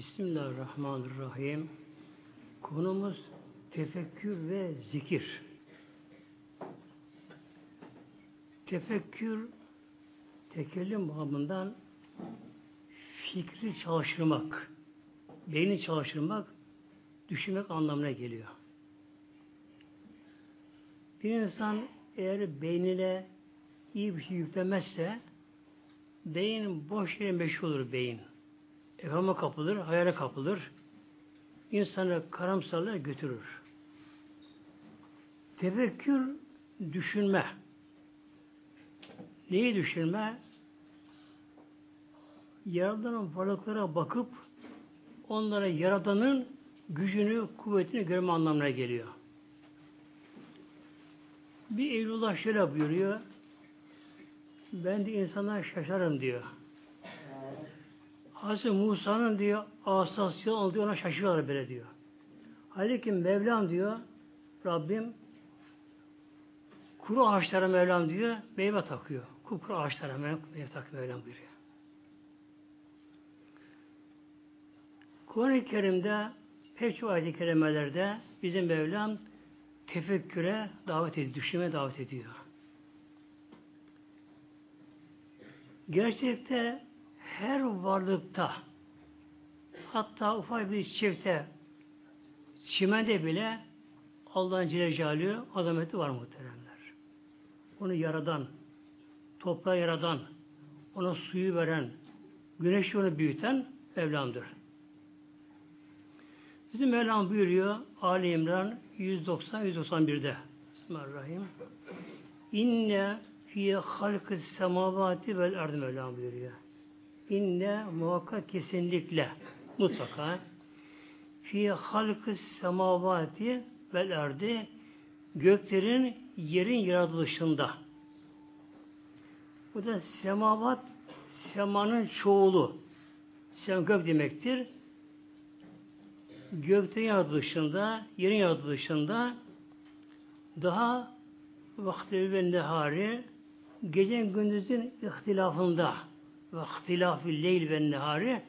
Bismillahirrahmanirrahim. Konumuz tefekkür ve zikir. Tefekkür tekellim babından fikri çalıştırmak, beyni çalıştırmak, düşünmek anlamına geliyor. Bir insan eğer beynine iyi bir şey yüklemezse beyin boş yere meşgul olur beyin. Evhama kapılır, hayale kapılır. İnsanı karamsarlığa götürür. Tefekkür düşünme. Neyi düşünme? Yaradanın varlıklara bakıp onlara yaradanın gücünü, kuvvetini görme anlamına geliyor. Bir Eylullah şöyle buyuruyor. Ben de insana şaşarım diyor. Hazreti Musa'nın diyor asası olduğu ona şaşırıyorlar böyle diyor. Halbuki Mevlam diyor Rabbim kuru ağaçlara Mevlam diyor meyve takıyor. Kuru ağaçlara meyve takıyor Mevlam buyuruyor. Kur'an-ı Kerim'de pek çok ayet-i kerimelerde bizim Mevlam tefekküre davet ediyor, düşünme davet ediyor. Gerçekte her varlıkta hatta ufak bir çiçekte çimende bile Allah'ın Celaluhu azameti var muhteremler. Onu yaradan, toprağı yaradan, ona suyu veren, güneşi onu büyüten Mevlam'dır. Bizim Mevlam buyuruyor Ali İmran 190-191'de Bismillahirrahmanirrahim. İnne fiye halkı semavati vel erdi Mevlam buyuruyor. İnne muhakkak kesinlikle mutlaka fiye halkı semavati vel erdi göklerin yerin yaratılışında. Bu da semavat semanın çoğulu. Sem gök demektir. Gökten yaratılışında, yerin yaratılışında daha vakti ve nehari gece gündüzün ihtilafında ve ihtilafı leyl ve nehari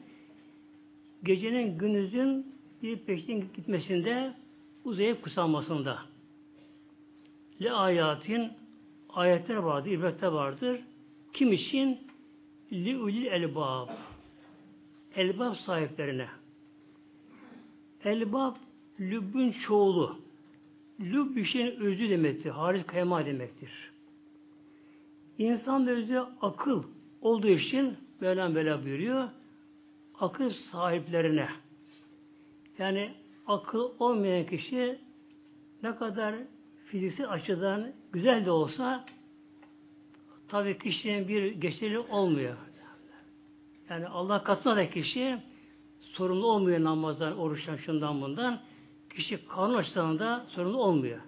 gecenin gündüzün bir peşten gitmesinde uzayıp kısalmasında. Le ayatin ayetler vardır, ibretler vardır. Kim için? Li ulil elbab. Elbab sahiplerine. Elbab lübbün çoğulu. Lüb bir şeyin özü demektir. Haris kayma demektir. İnsan özü akıl olduğu için Mevlam böyle buyuruyor. Akıl sahiplerine. Yani akıl olmayan kişi ne kadar fiziksel açıdan güzel de olsa tabii kişinin bir geçerli olmuyor. Yani Allah katına da kişi sorumlu olmuyor namazdan, oruçtan, şundan bundan. Kişi kanun açısından da sorumlu olmuyor.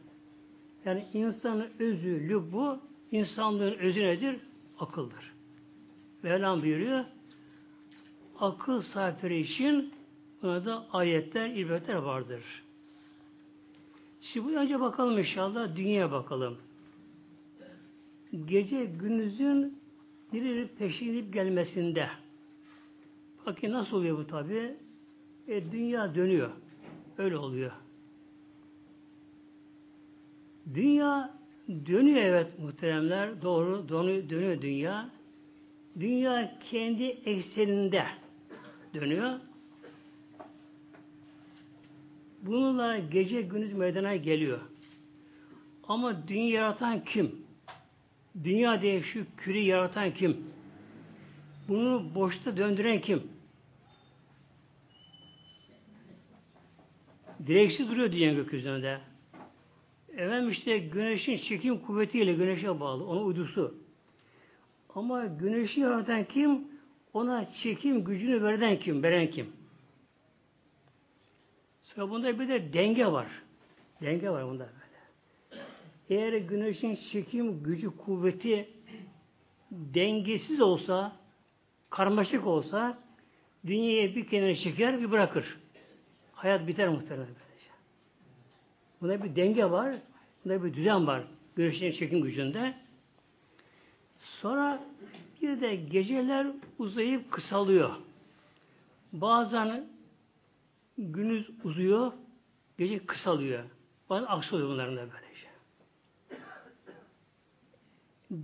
Yani insanın özü, bu insanlığın özü nedir? Akıldır. Mevlam buyuruyor. Akıl sahipleri için buna da ayetler, ibretler vardır. Şimdi önce bakalım inşallah dünyaya bakalım. Gece gündüzün biri peşinip gelmesinde Bakın nasıl oluyor bu tabi? E, dünya dönüyor. Öyle oluyor. Dünya dönüyor evet muhteremler. Doğru dönüyor, dönüyor dünya. Dünya kendi ekseninde dönüyor. Bununla gece gündüz meydana geliyor. Ama dünya yaratan kim? Dünya diye şu küre yaratan kim? Bunu boşta döndüren kim? Direksiz duruyor dünya gökyüzünde. Efendim işte güneşin çekim kuvvetiyle güneşe bağlı. Onun uydusu. Ama güneşi yaratan kim? Ona çekim gücünü veren kim? Veren kim? Sonra bunda bir de denge var. Denge var bunda böyle. Eğer güneşin çekim gücü kuvveti dengesiz olsa, karmaşık olsa dünyayı bir kenara çeker bir bırakır. Hayat biter muhtemelen böylece. Bunda bir denge var, bunda bir düzen var. Güneşin çekim gücünde. Sonra bir de geceler uzayıp kısalıyor. Bazen Günüz uzuyor, gece kısalıyor. Bazen aksi oluyor bunların da böylece.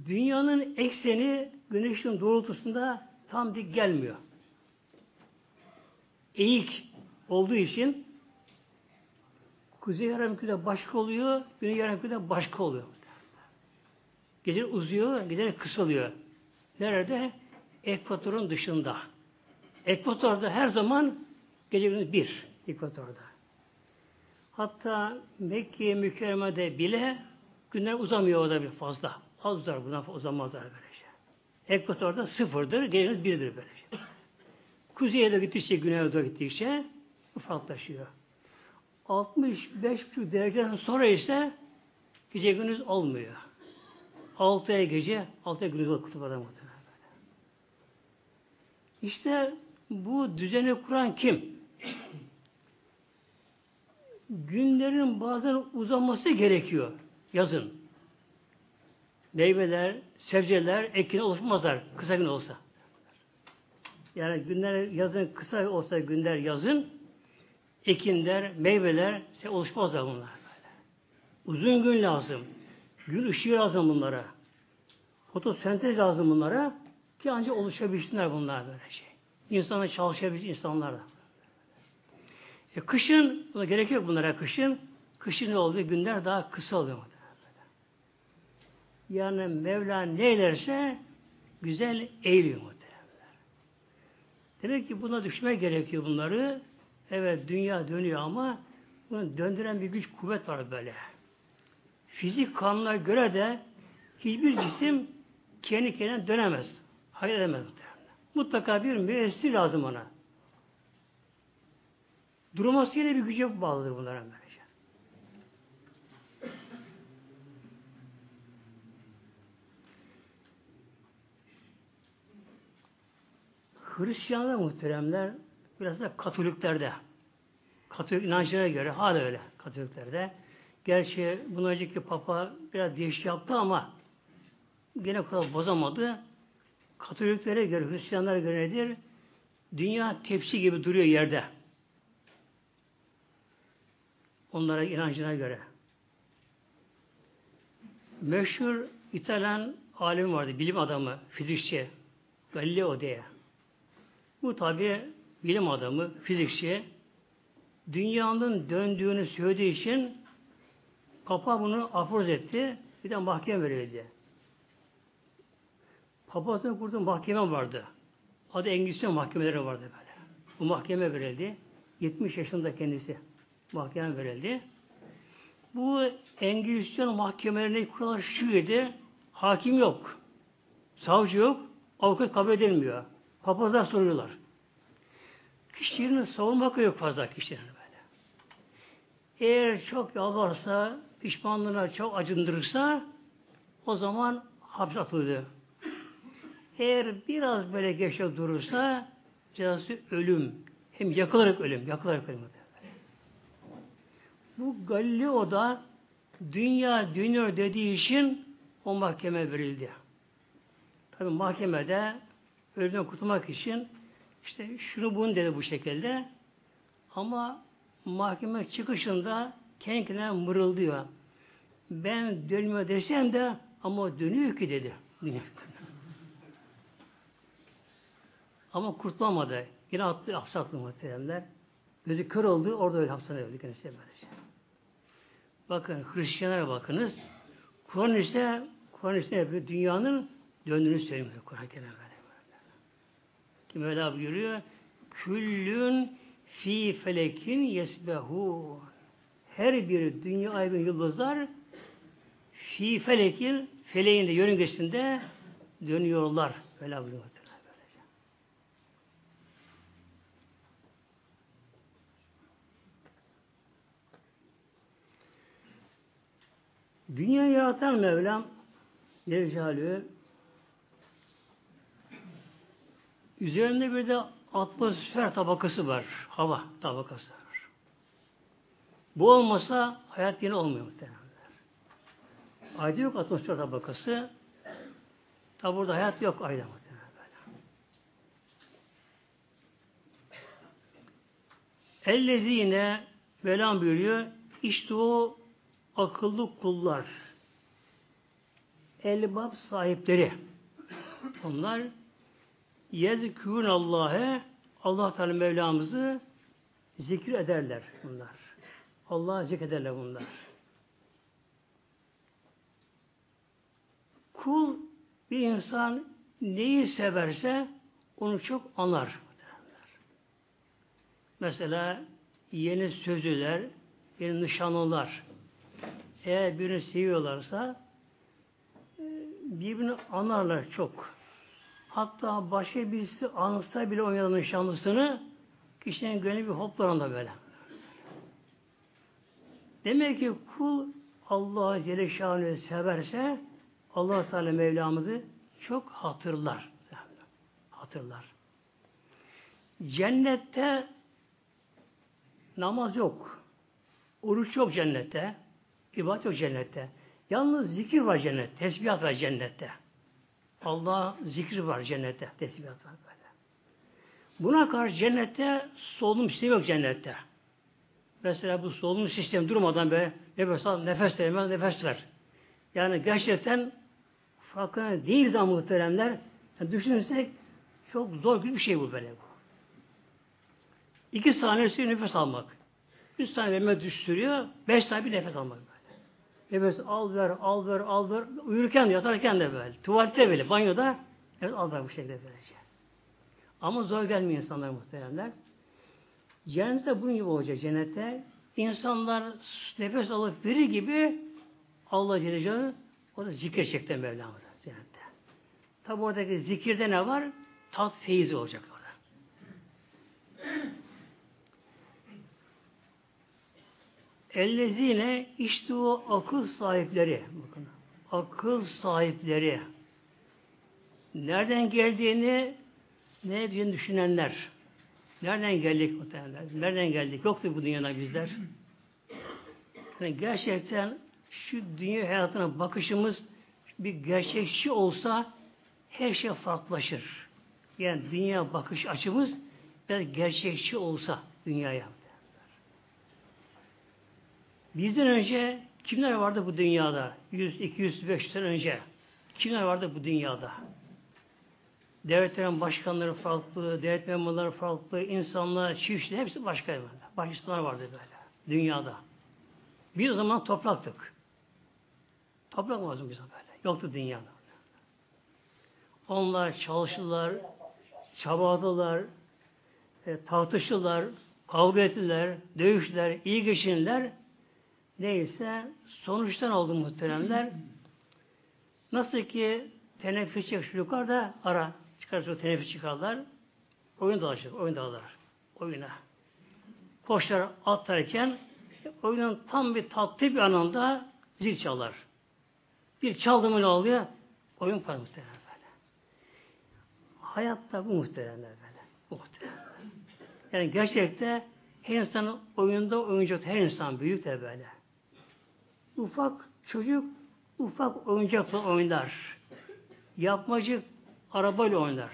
Dünyanın ekseni güneşin doğrultusunda tam dik gelmiyor. Eğik olduğu için kuzey yarımkürede başka oluyor, güney yarımkürede başka oluyor. Gece uzuyor, gece kısalıyor. Nerede? Ekvatorun dışında. Ekvatorda her zaman gece gündüz bir. Ekvatorda. Hatta Mekke mükerremede bile günler uzamıyor orada bir fazla. Az uzar bundan uzamazlar böylece. Ekvatorda sıfırdır, gece birdir böylece. Kuzeye de gittikçe, güneye doğru gittikçe ufaklaşıyor. 65,5 dereceden sonra ise gece gündüz olmuyor. 6 ay gece, 6 ay gündüz kutuplarda muhtemelen. İşte bu düzeni kuran kim? Günlerin bazen uzaması gerekiyor yazın. Meyveler, sebzeler, ekin oluşmazlar kısa gün olsa. Yani günler yazın kısa olsa günler yazın ekinler, meyveler şey oluşmazlar bunlar böyle. Uzun gün lazım. Gün ışığı lazım bunlara. Fotosentez lazım bunlara ki ancak oluşabilsinler bunlar böyle şey. İnsana çalışabilir insanlar da. E, kışın buna gerek yok bunlara kışın. Kışın ne olduğu günler daha kısa oluyor. Yani Mevla neylerse güzel eğiliyor muhtemelen. Demek ki buna düşmek gerekiyor bunları. Evet dünya dönüyor ama bunu döndüren bir güç kuvvet var böyle. Fizik kanuna göre de hiçbir cisim kendi kendine dönemez. Hayır edemez. Mutlaka bir müessir lazım ona. Durması yine bir güce bağlıdır bunlara böylece. Hristiyanlar muhteremler biraz da Katoliklerde Katolik inancına göre hala öyle Katoliklerde. Gerçi bundan önceki Papa biraz değişik yaptı ama gene kural bozamadı. Katoliklere göre, Hristiyanlara göre nedir? Dünya tepsi gibi duruyor yerde. Onlara inancına göre. Meşhur İtalyan alim vardı, bilim adamı, fizikçi. Galileo diye. Bu tabi bilim adamı, fizikçi dünyanın döndüğünü söylediği için Papa bunu aforoz etti. Bir de mahkeme verildi. Papazın kurduğu mahkeme vardı. Adı Engizisyon mahkemeleri vardı böyle. Bu mahkeme verildi. 70 yaşında kendisi. Mahkeme verildi. Bu Engizisyon mahkemelerine kurallar şuydu. Hakim yok. Savcı yok. Avukat kabul edilmiyor. Papazlar soruyorlar. Kişinin savunma hakkı yok fazla kişilerin böyle. Eğer çok yalvarsa, pişmanlığına çok acındırırsa o zaman hapis atılıyor. Eğer biraz böyle geçe durursa cezası ölüm. Hem yakılarak ölüm, yakılarak ölüm. Bu Galileo da dünya dönüyor dediği için o mahkeme verildi. Tabi mahkemede ölümden kurtulmak için işte şunu bunu dedi bu şekilde ama mahkeme çıkışında kendi kendine mırıldıyor. Ben dönmüyor desem de ama dönüyor ki dedi. Ama kurtulamadı. Yine attı, hapse attı muhteremler. Gözü kör oldu, orada öyle hapsine öldü kendisi böylece. Bakın Hristiyanlara bakınız. Kur'an işte Kur'an işte yapıyor? Dünyanın döndüğünü söylüyor Kur'an böyle. Kim öyle abi görüyor? Küllün fi felekin yesbehu. Her bir dünya ay yıldızlar fi felekin feleğinde yörüngesinde dönüyorlar. Öyle buyuruyor. Dünya yaratan Mevlam Nevcalü üzerinde bir de atmosfer tabakası var. Hava tabakası. Bu olmasa hayat yine olmuyor muhtemelen. Ayda yok atmosfer tabakası. Tabi burada hayat yok ayda muhtemelen. Ellezine Velam buyuruyor. İşte o akıllı kullar. Elbab sahipleri. Onlar yezkûn Allah'e Allah Teala Mevlamızı zikir ederler bunlar. Allah'ı zikrederler bunlar. Kul bir insan neyi severse onu çok anar. Mesela yeni sözlüler, yeni nişanlılar eğer birini seviyorlarsa e, birbirini anarlar çok. Hatta başka birisi ansa bile o nişanlısını kişinin gönlü bir hoplar onda böyle. Demek ki kul Allah Celle severse Allah Teala Mevlamızı çok hatırlar. Hatırlar. Cennette namaz yok. Oruç yok cennette. ibadet yok cennette. Yalnız zikir var cennette. Tesbihat var cennette. Allah zikir var cennette. Tesbihat var böyle. Buna karşı cennette solunum sistemi yok cennette. Mesela bu solunum sistemi durmadan böyle nefes al, nefes vermez, nefes ver. Yani gerçekten farkında değil zaman muhteremler. Yani düşünsek çok zor bir şey bu böyle. İki saniyesi nefes almak. Üç saniye verme düşürüyor. Beş saniye bir nefes almak böyle. Nefes al ver, al ver, al ver. Uyurken yatarken de böyle. Tuvalette böyle, banyoda evet al ver bu şekilde böylece. Ama zor gelmiyor insanlar muhteremler. Cennette bunun gibi olacak cennette. İnsanlar nefes alıp verir gibi Allah Celle Celaluhu o da zikir çekten Mevlamıza cennette. Tabi oradaki zikirde ne var? Tat feyizi olacak orada. Ellezine işte o akıl sahipleri. Bakın. Akıl sahipleri. Nereden geldiğini ne düşünenler. Nereden geldik muhtemelen? Nereden geldik? Yoktu bu dünyada bizler. Yani gerçekten şu dünya hayatına bakışımız bir gerçekçi olsa her şey farklılaşır. Yani dünya bakış açımız biraz gerçekçi olsa dünyaya. Bizden önce kimler vardı bu dünyada? 100, 200, 500 sene önce. Kimler vardı bu dünyada? Devletlerin başkanları farklı, devlet memurları farklı, insanlar, çiftçiler hepsi başka. Böyle. Başkanlar vardı böyle dünyada. Bir zaman topraktık. Toprak vardı bize böyle. Yoktu dünyada. Onlar çalıştılar, çabaladılar, e, tartıştılar, kavga ettiler, dövüşler, iyi geçindiler. Neyse sonuçtan oldu muhteremler. Nasıl ki teneffüs çıkıyor yukarıda ara çıkarsa teneffüs çıkarlar. Oyun dalaşır, oyun dağılır. Oyuna. Koşlar atlarken oyunun tam bir tatlı bir anında zil çalar. Bir çaldı mı ne oluyor? Oyun var muhtemelen böyle. Hayatta bu muhtemelen böyle. Muhtemelen. Yani gerçekte her insan oyunda oyuncak her insan büyük de böyle. Ufak çocuk ufak oyuncakla oynar. Yapmacık arabayla oynar.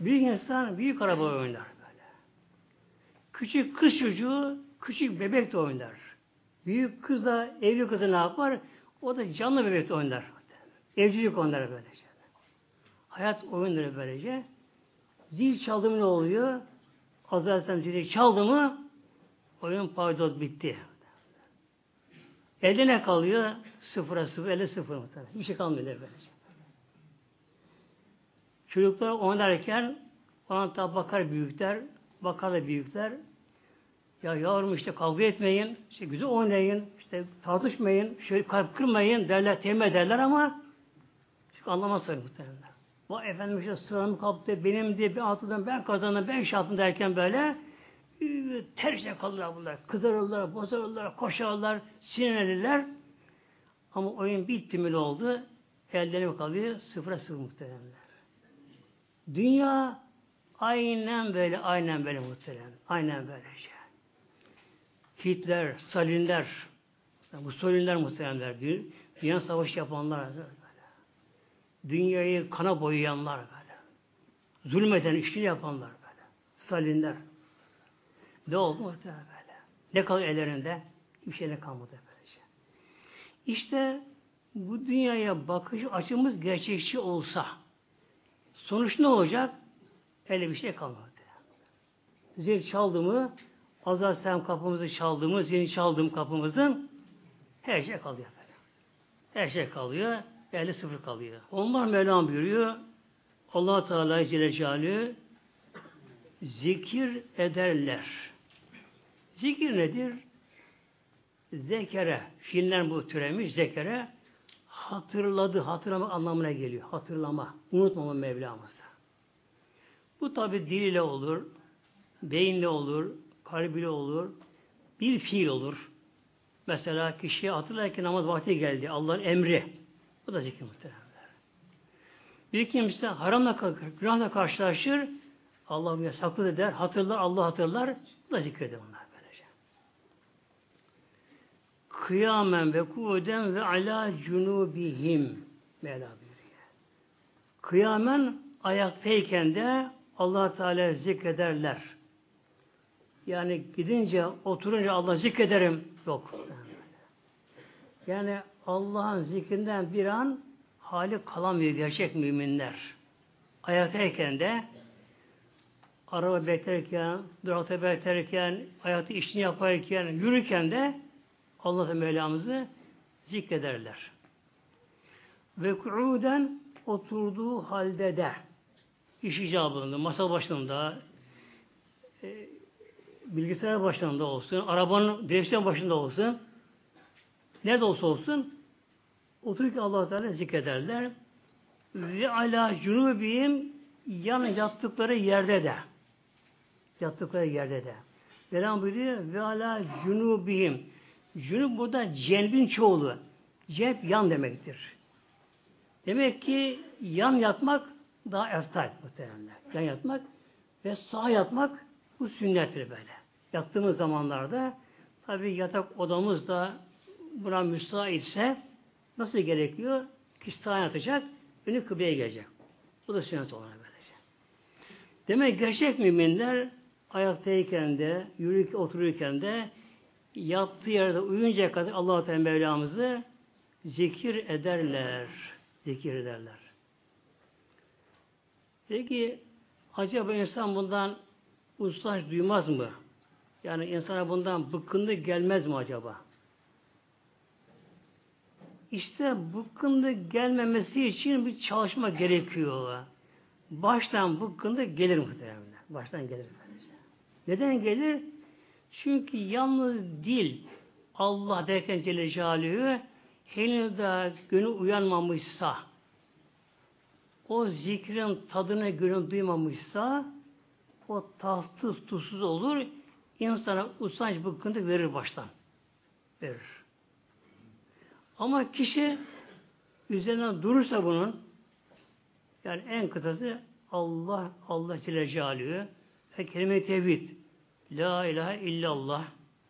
Büyük insan büyük araba oynar böyle. Küçük kız çocuğu küçük bebek de oynar. Büyük kız da evli kızı ne yapar? O da canlı bebek de oynar. Evcilik oynar böylece. Hayat oyunları böylece. Zil çaldı mı ne oluyor? Azrail zili çaldı mı oyun paydos bitti. Elde ne kalıyor? Sıfıra sıfır, elde sıfır muhtemelen. Bir şey kalmıyor böylece. Çocuklar oynarken ona tabi bakar büyükler, bakar da büyükler. Ya yavrum işte kavga etmeyin, işte güzel oynayın, işte tartışmayın, şöyle kalp kırmayın derler, tembih ederler ama çünkü anlamazlar muhtemelen. Bu efendim işte sıramı kaptı, benim diye bir altıdan ben kazandım, ben şartım derken böyle terse kalırlar bunlar. Kızarırlar, bozarırlar, koşarlar, sinirlenirler. Ama oyun bitti mi oldu? Ellerine kalıyor, sıfıra sıfır muhteremler. Dünya aynen böyle, aynen böyle muhterem. Aynen böyle şey. Hitler, Stalinler, bu Stalinler muhteremler, dünya savaşı yapanlar böyle. Dünyayı kana boyayanlar böyle. Zulmeden işini yapanlar böyle. Stalinler. Ne oldu muhtemelen böyle? Ne kalıyor ellerinde? Hiçbir şey ne kalmadı böylece. İşte bu dünyaya bakış açımız gerçekçi olsa sonuç ne olacak? Öyle bir şey kalmadı. Zil çaldı mı Azar sen kapımızı çaldı mı zil çaldığım kapımızın her şey kalıyor. Böyle. Her şey kalıyor. 50 sıfır kalıyor. Onlar Mevlam buyuruyor allah Teala Celle Celaluhu zikir ederler. Zikir nedir? Zekere, fiiller bu türemiş, zekere hatırladı, hatırlama anlamına geliyor. Hatırlama, unutmama Mevlamızı. Bu tabi diliyle olur, beyinle olur, kalbiyle olur, bir fiil olur. Mesela kişiye hatırlarken namaz vakti geldi, Allah'ın emri. Bu da zikir muhtemelen. Bir kimse haramla, günahla karşılaşır, Allah saklı der, hatırlar, Allah hatırlar, bu da zikreder onlar böylece. Kıyamen ve kuvveden ve ala cunubihim Mevla buyuruyor. Kıyamen ayaktayken de allah Teala zikrederler. Yani gidince, oturunca Allah zikrederim. Yok. Yani Allah'ın zikrinden bir an hali kalamıyor gerçek müminler. Ayaktayken de araba beklerken, durakta beklerken, hayatı işini yaparken, yürürken de Allah Mevlamızı zikrederler. Ve ku'uden oturduğu halde de iş icabında, masa başında, e, bilgisayar başında olsun, arabanın direksiyon başında olsun, nerede olsa olsun, otururken allah Teala zikrederler. Ve ala cunubihim yan yattıkları yerde de yattıkları yerde de. Mevlam buyuruyor ve ala cunubihim. Cunub burada cenbin çoğulu. Cep yan demektir. Demek ki yan yatmak daha eftal muhtemelen. Yan yatmak ve sağ yatmak bu sünnettir böyle. Yattığımız zamanlarda tabi yatak odamız da buna müsaitse nasıl gerekiyor? Kişi sağa yatacak, önü kıbleye gelecek. Bu da sünnet olan böylece. Demek gerçek müminler ayaktayken de, yürürken, otururken de yattığı yerde uyuncaya kadar Allah-u Teala zikir ederler. Zikir ederler. Peki acaba insan bundan ustanç duymaz mı? Yani insana bundan bıkkınlık gelmez mi acaba? İşte bıkkınlık gelmemesi için bir çalışma gerekiyor. Baştan bıkkınlık gelir muhtemelen. Baştan gelir. Neden gelir? Çünkü yalnız dil Allah derken Celle Celaluhu henüz daha gönül uyanmamışsa o zikrin tadını gönül duymamışsa o tatsız tuzsuz olur insana usanç bıkkınlık verir baştan. Verir. Ama kişi üzerine durursa bunun yani en kısası Allah Allah Celle Celaluhu ve kelime tevhid La ilahe illallah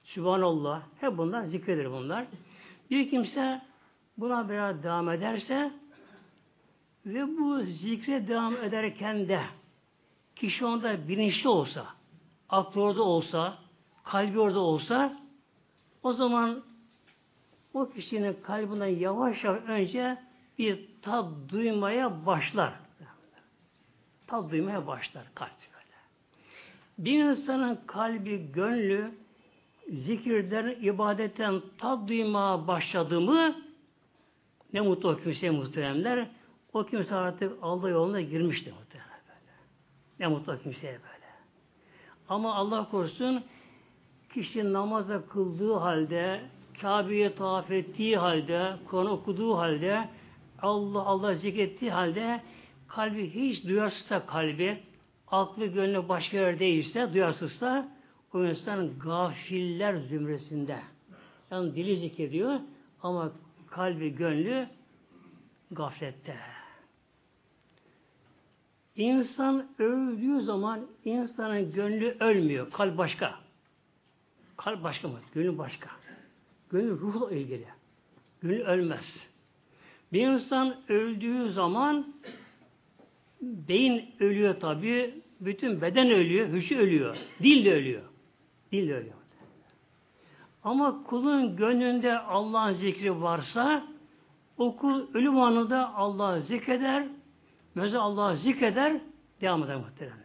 Sübhanallah hep bunlar zikredir bunlar. Bir kimse buna biraz devam ederse ve bu zikre devam ederken de kişi onda bilinçli olsa, aklı orada olsa, kalbi orada olsa o zaman o kişinin kalbinden yavaş yavaş önce bir tad duymaya başlar. Tad duymaya başlar kalp. Bir insanın kalbi, gönlü zikirden, ibadetten tad duymaya başladı mı ne mutlu o kimseye muhteremler. O kimse artık Allah yoluna girmiştir muhterem böyle. Ne mutlu o kimseye böyle. Ama Allah korusun kişi namaza kıldığı halde, Kabe'ye tavaf ettiği halde, Kur'an okuduğu halde, Allah Allah zikrettiği halde kalbi hiç duyarsızsa kalbi, aklı gönlü başka yerdeyse, duyarsızsa o insan gafiller zümresinde. Yani dili zikrediyor ama kalbi, gönlü gaflette. İnsan öldüğü zaman insanın gönlü ölmüyor. Kalp başka. Kalp başka mı? Gönlü başka. Gönül ruhla ilgili. Gönül ölmez. Bir insan öldüğü zaman beyin ölüyor tabi, bütün beden ölüyor, hücre ölüyor, dil de ölüyor. Dil öyle. Ama kulun gönlünde Allah'ın zikri varsa o kul ölüm anında Allah'ı zikreder, meze Allah'ı zikreder, devam eder muhteremler.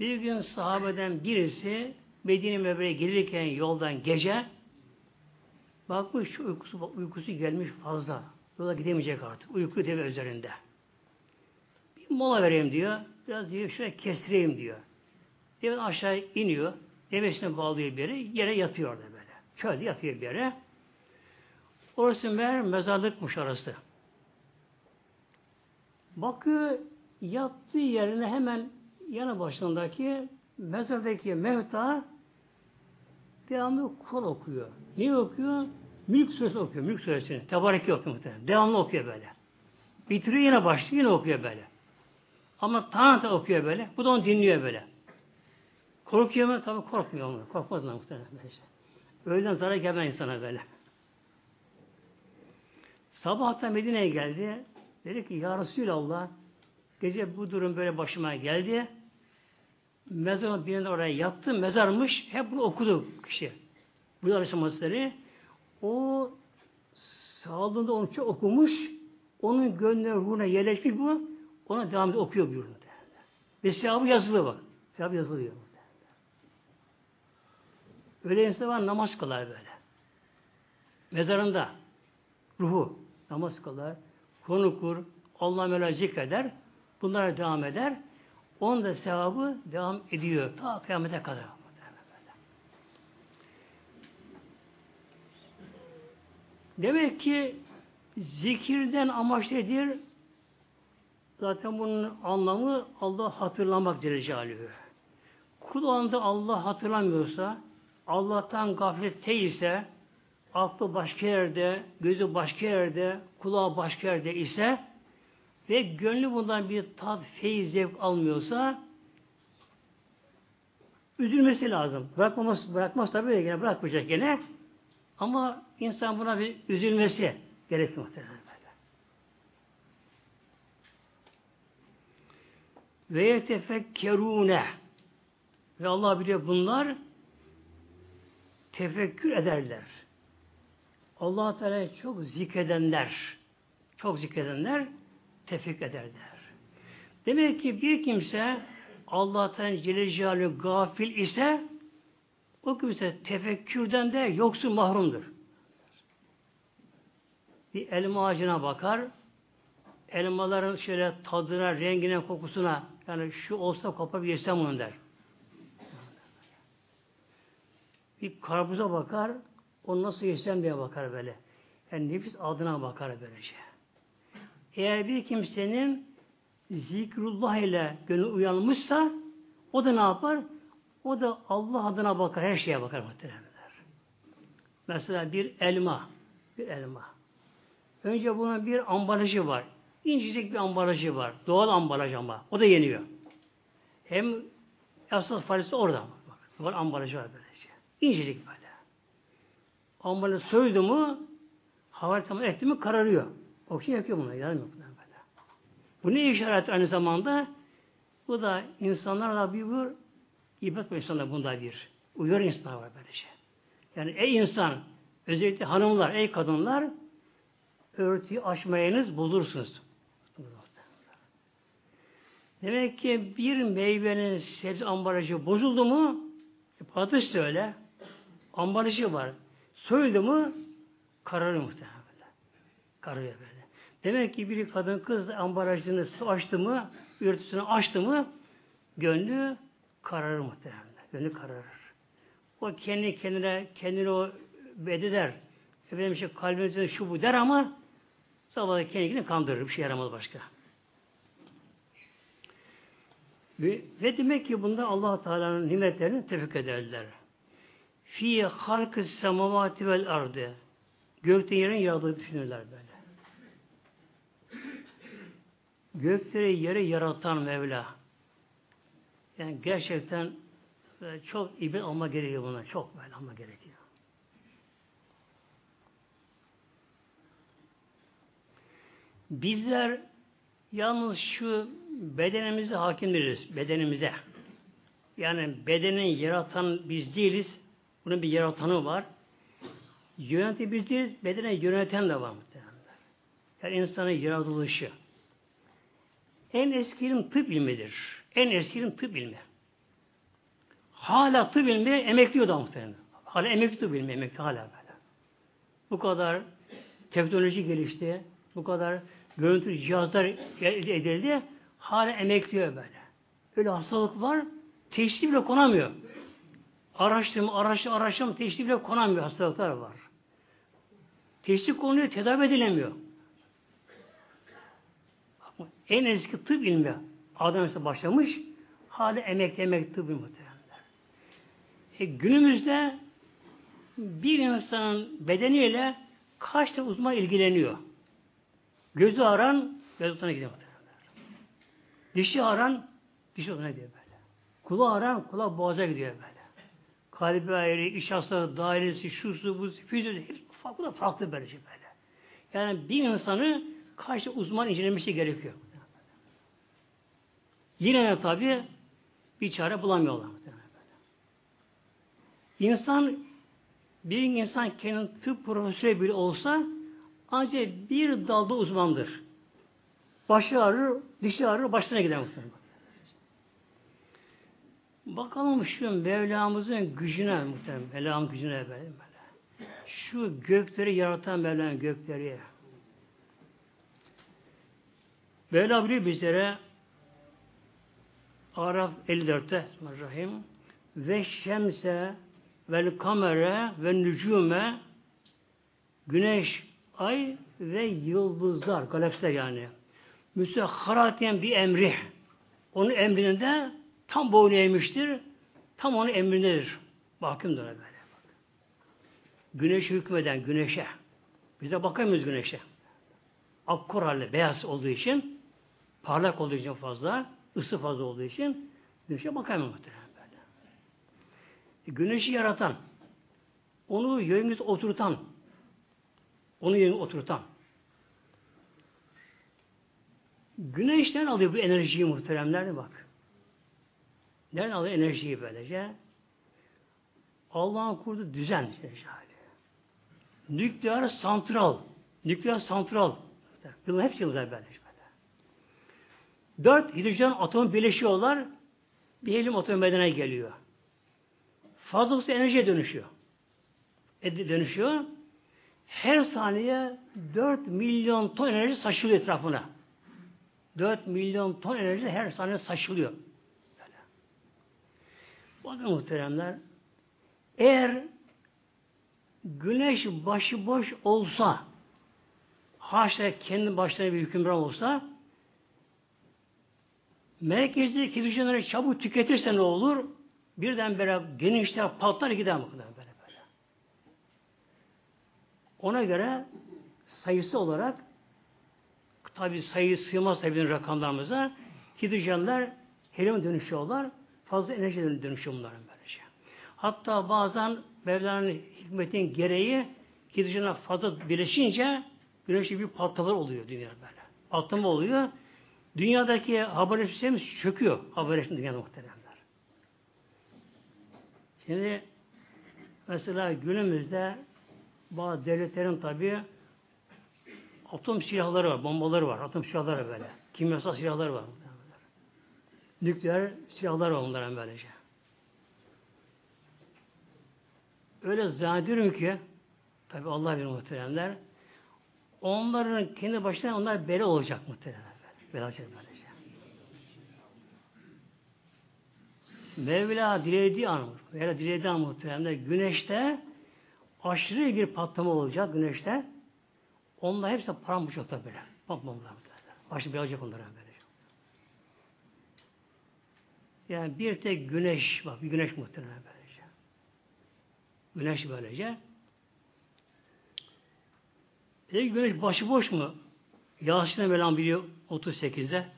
Bir gün sahabeden birisi Medine Mevre'ye gelirken yoldan gece bakmış uykusu, uykusu gelmiş fazla. Yola gidemeyecek artık. Uyku deve üzerinde. Mola vereyim diyor. Biraz diyor şöyle kestireyim diyor. Deve aşağı iniyor. Devesine bağlıyor bir yere. Yere yatıyor da böyle. Şöyle yatıyor bir yere. Orası meğer mezarlıkmış orası. Bakıyor yattığı yerine hemen yanı başındaki mezardaki mevta devamlı Kur okuyor. Niye okuyor? Mülk suresi okuyor. Mülk suresini. Tebareki okuyor muhtemelen. Devamlı okuyor böyle. Bitiriyor yine başlıyor yine okuyor böyle. Ama Tanrı okuyor böyle. Bu da onu dinliyor böyle. Korkuyor mu? Tabii korkmuyor onu. Korkmaz mı muhtemelen böyle şey. Öğleden zarar gelmez insana böyle. Sabah da Medine'ye geldi. Dedi ki Ya Resulallah gece bu durum böyle başıma geldi. Mezarın birinde oraya yattı. Mezarmış. Hep bunu okudu kişi. Bu Aleyhisselam o sağlığında onu çok okumuş. Onun gönlüne ruhuna yerleşmiş bu. Ona devam ediyor, okuyor buyurdu. Ve sevabı yazılı bak. Sevabı yazılıyor. Öyle insan var namaz kılar böyle. Mezarında ruhu namaz kılar, konu kur, Allah Mevla zikreder, bunlara devam eder. Onun da sevabı devam ediyor. Ta kıyamete kadar. Demek ki zikirden amaç nedir? Zaten bunun anlamı Allah hatırlamak Celle Kul anda Allah hatırlamıyorsa, Allah'tan gaflet ise, aklı başka yerde, gözü başka yerde, kulağı başka yerde ise ve gönlü bundan bir tat, feyiz, zevk almıyorsa üzülmesi lazım. Bırakmaması, bırakmaz tabii gene bırakmayacak gene. Ama insan buna bir üzülmesi gerekiyor muhtemelen böyle. Ve yetefekkerune ve Allah biliyor bunlar tefekkür ederler. Allah Teala çok zikredenler, çok zikredenler tefekkür ederler. Demek ki bir kimse Allah'tan Celle Celaluhu gafil ise o kimse tefekkürden de yoksun mahrumdur. Bir elma ağacına bakar, elmaların şöyle tadına, rengine, kokusuna yani şu olsa kopar yesem onu der. Bir karpuza bakar, o nasıl yesem diye bakar böyle. Yani nefis adına bakar böylece. Eğer bir kimsenin zikrullah ile gönül uyanmışsa o da ne yapar? O da Allah adına bakar, her şeye bakar muhtemelenler. Mesela bir elma, bir elma. Önce bunun bir ambalajı var. İncecik bir ambalajı var. Doğal ambalaj ama. O da yeniyor. Hem esas faresi orada. Var ambalajı var böylece. İncecik böyle. Ambalajı soydu mu hava tamam etti mi kararıyor. Oksijen yakıyor bunu. Yanmıyor böyle. Bu ne işaret aynı zamanda? Bu da insanlarla bir, bir İbret bu insanlar bunda bir. Uyar insanlar var böylece. Yani ey insan, özellikle hanımlar, ey kadınlar, örtüyü açmayınız, bulursunuz. Demek ki bir meyvenin sebze ambalajı bozuldu mu, e, patates de öyle, ambalajı var. Soyuldu mu, kararır muhtemelen. Kararıyor böyle. Demek ki bir kadın kız ambalajını açtı mı, örtüsünü açtı mı, gönlü kararır muhtemelen. Gönlü kararır. O kendi kendine kendini o bededer. Efendim işte kalbimizde şu bu der ama sabahda kendini kandırır. Bir şey yaramaz başka. Ve, demek ki bunda allah Teala'nın nimetlerini tefik ederler. Fi halkı semavati vel ardı. Gökte yerin yaradığı düşünürler böyle. Gökleri yeri yaratan Mevla. Yani gerçekten e, çok ibret alma gerekiyor buna. Çok böyle alma gerekiyor. Bizler yalnız şu bedenimize hakimleriz. Bedenimize. Yani bedenin yaratan biz değiliz. Bunun bir yaratanı var. Yöneten biz değiliz. Bedene yöneten de var muhtemelen. Yani insanın yaratılışı. En eski ilim tıp ilmidir. En eski ilim tıp ilmi. Hala tıp ilmi emekliyor da muhtemelen. Hala emekli tıp ilmi emekli hala böyle. Bu kadar teknoloji gelişti. Bu kadar görüntü cihazlar edildi. Hala emekliyor böyle. Öyle hastalık var. Teşhis bile konamıyor. Araştırma, araştırma, araştırma teşhis bile konamıyor hastalıklar var. Teşhis konuyor, tedavi edilemiyor. En eski tıp ilmi Adam başlamış, hala emekli emekli tıp ilmi e, günümüzde bir insanın bedeniyle kaç tane uzman ilgileniyor? Gözü aran, göz uzmanına gidiyor. Dişi aran, diş uzmanına gidiyor böyle. Kulağı aran, kulak boğaza gidiyor böyle. Kalbi ayrı, iş hastalığı, dairesi, şusu, bu, fizyoloji, hepsi farklı, farklı böyle şey böyle. Yani bir insanı kaç uzman incelemesi gerekiyor. Yine de tabi bir çare bulamıyorlar. İnsan bir insan kendi tıp profesörü bile olsa ancak bir dalda uzmandır. Başı ağrır, dişi ağrır, başına gider muhtemelen. Bakalım şu Mevlamızın gücüne muhtemelen. Mevlamın gücüne böyle. Şu gökleri yaratan Mevlamın gökleri. Mevla biliyor bizlere Araf 54'te Bismillahirrahmanirrahim ve şemse vel kamere ve nücume güneş, ay ve yıldızlar, galaksiler yani. Müsehharatiyen bir emri. Onun emrinde tam boyun eğmiştir. Tam onun emrindedir. Bakımdır böyle. Güneş hükmeden güneşe. Biz de bakamıyoruz güneşe. Akkor halde beyaz olduğu için parlak olduğu için fazla ısı fazla olduğu için güneşe bakamıyor muhtemelen böyle. E, güneşi yaratan, onu yönümüz oturtan, onu yönümüz oturtan. Güneşten alıyor bu enerjiyi muhteremler bak. Nereden alıyor enerjiyi böylece? Allah'ın kurduğu düzen. Nükleer santral. Nükleer santral. Bunlar hepsi yıldızlar böyle. Dört hidrojen atom birleşiyorlar. Bir helyum atom meydana geliyor. Fazlası enerjiye dönüşüyor. E, dönüşüyor. Her saniye 4 milyon ton enerji saçılıyor etrafına. 4 milyon ton enerji her saniye saçılıyor. Böyle. Bakın muhteremler eğer güneş başıboş olsa haşa kendi başına bir hükümran olsa merkezdeki hidrojenleri çabuk tüketirse ne olur? Birden böyle genişler patlar gider mi? Böyle böyle. Ona göre sayısı olarak tabi sayı sığmaz tabi rakamlarımıza hidrojenler helyuma dönüşüyorlar. Fazla enerji dönüşüyor bunların böylece. Hatta bazen Mevla'nın hikmetin gereği hidrojenler fazla birleşince güneşli bir patlama oluyor dünyada böyle. Patlama oluyor. Dünyadaki haberleşme sistemi çöküyor. Haberleşme dünyada muhteremler. Şimdi mesela günümüzde bazı devletlerin tabi atom silahları var, bombaları var, atom silahları böyle. Kimyasal silahları var. Nükleer silahlar var onların böylece. Öyle zannediyorum ki tabi Allah bilir muhteremler onların kendi başına onlar bela olacak muhteremler. Velacet böylece. Mevla dilediği an, Mevla dilediği an muhtemelen güneşte aşırı bir patlama olacak güneşte. Onlar hepsi paramparça böyle. Patlamalar. Başı alacak onlara böyle. Yani bir tek güneş, bak bir güneş muhtemelen böylece. Güneş böylece. Peki güneş başıboş mu? Yasin'e Mevlam biliyor 38'de.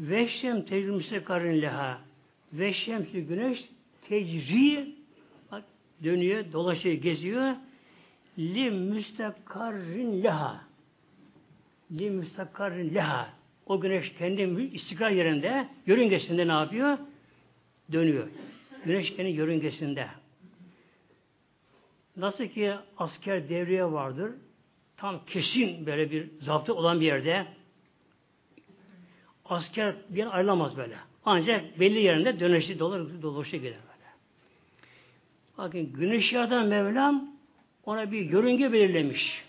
Veşşem tecrübüse karın leha. Veşşemsi güneş tecri bak, dönüyor, dolaşıyor, geziyor. Li müstakarrin leha. Li müstakarrin leha. O güneş kendi istikrar yerinde, yörüngesinde ne yapıyor? dönüyor. Güneş kendi yörüngesinde. Nasıl ki asker devriye vardır, tam kesin böyle bir zaptı olan bir yerde asker bir ayrılamaz böyle. Ancak belli yerinde dönüşü dolar, dolaşı gider böyle. Bakın güneş yerden Mevlam ona bir yörünge belirlemiş.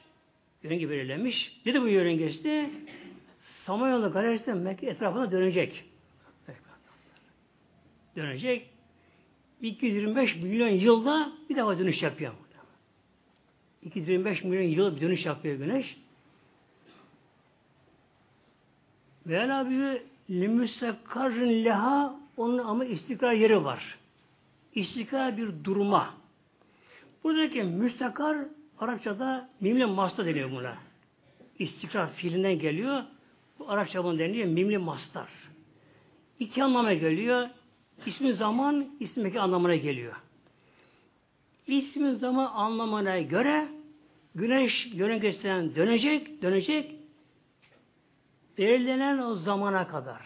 Yörünge belirlemiş. Dedi bu yörüngesi Samanyolu galerisi Mekke etrafına dönecek. Dönecek. 225 milyon yılda bir defa dönüş yapıyor. 225 milyon yıl bir dönüş yapıyor güneş. Mevla buyuruyor limüstekkarın leha onun ama istikrar yeri var. İstikrar bir duruma. Buradaki müstakar Arapçada mimli masta deniyor buna. İstikrar fiilinden geliyor. Bu Arapça bunu deniyor mimli mastar. İki anlama geliyor. İsmi zaman, ismeki anlamına geliyor. İsmi zaman anlamına göre güneş yörüngesinden dönecek, dönecek, belirlenen o zamana kadar.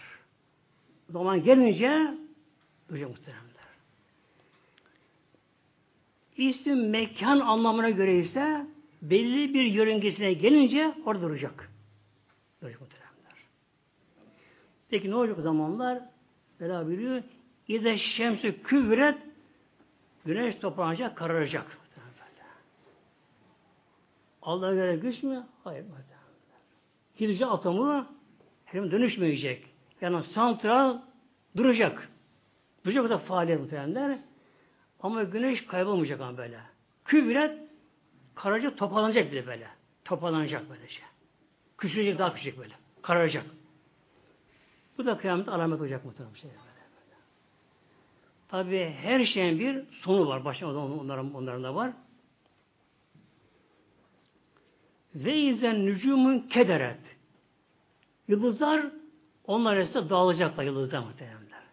Zaman gelince duyacak muhteremler. İsim mekan anlamına göre ise belli bir yörüngesine gelince orada duracak. Duracak muhteremler. Peki ne olacak o zamanlar? Bela buyuruyor. İde şemsi küvret güneş toplanacak, kararacak. Allah'a göre güç mü? Hayır. Hidrojen atomu hem dönüşmeyecek. Yani santral duracak. Duracak o da faaliyet muhtemelenler. Ama güneş kaybolmayacak ama böyle. Kübret kararacak, toparlanacak bile böyle. Toparlanacak böylece. Küçülecek, daha küçülecek böyle. Kararacak. Bu da kıyamet alamet olacak muhtemelen şey. Tabi her şeyin bir sonu var. Başta onların, onların da var. Ve izen nücumun kederet. Yıldızlar onlar arasında dağılacaklar yıldızlar muhtemelenler.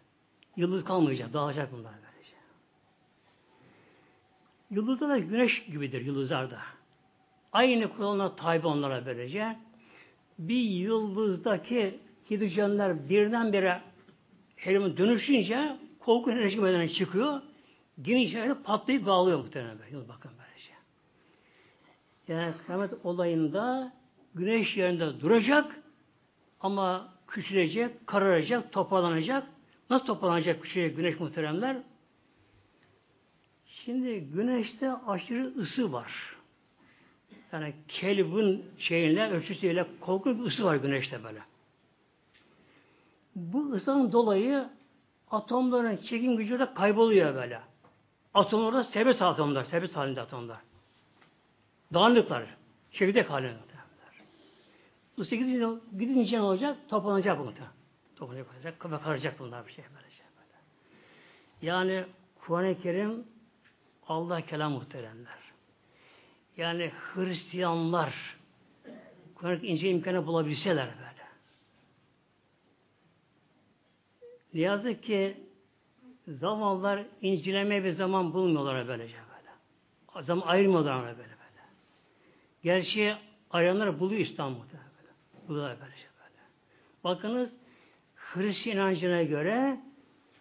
Yıldız kalmayacak, dağılacak bunlar. Yıldızlar da güneş gibidir yıldızlar da. Aynı kuralına tabi onlara böylece. Bir yıldızdaki hidrojenler birdenbire helium dönüşünce korku enerji meydana çıkıyor. Geniş yerine patlayıp dağılıyor muhtemelen. Yıldız bakın böylece. Yani kıyamet olayında güneş yerinde duracak ama küçülecek, kararacak, toparlanacak. Nasıl toparlanacak, küçülecek güneş muhteremler? Şimdi güneşte aşırı ısı var. Yani Kelvin şeyinle, ölçüsüyle korkunç bir ısı var güneşte böyle. Bu ısının dolayı atomların çekim gücü de kayboluyor böyle. Atomlar da serbest atomlar, serbest halinde atomlar. Dağınıklar, çekirdek halinde. Isı gidince, gidince ne olacak? Toplanacak bu Toplanacak, ve karacak bunlar bir şey şey böyle. Yani Kur'an-ı Kerim Allah kelam muhteremler. Yani Hristiyanlar Kur'an-ı ince imkanı bulabilseler böyle. Ne yazık ki zamanlar incelemeye bir zaman bulmuyorlar böylece böyle. Zaman ayırmıyorlar böyle böyle. Gerçi arayanlar buluyor İstanbul'da. Bu da böyle şey böyle. Bakınız Hristiyan inancına göre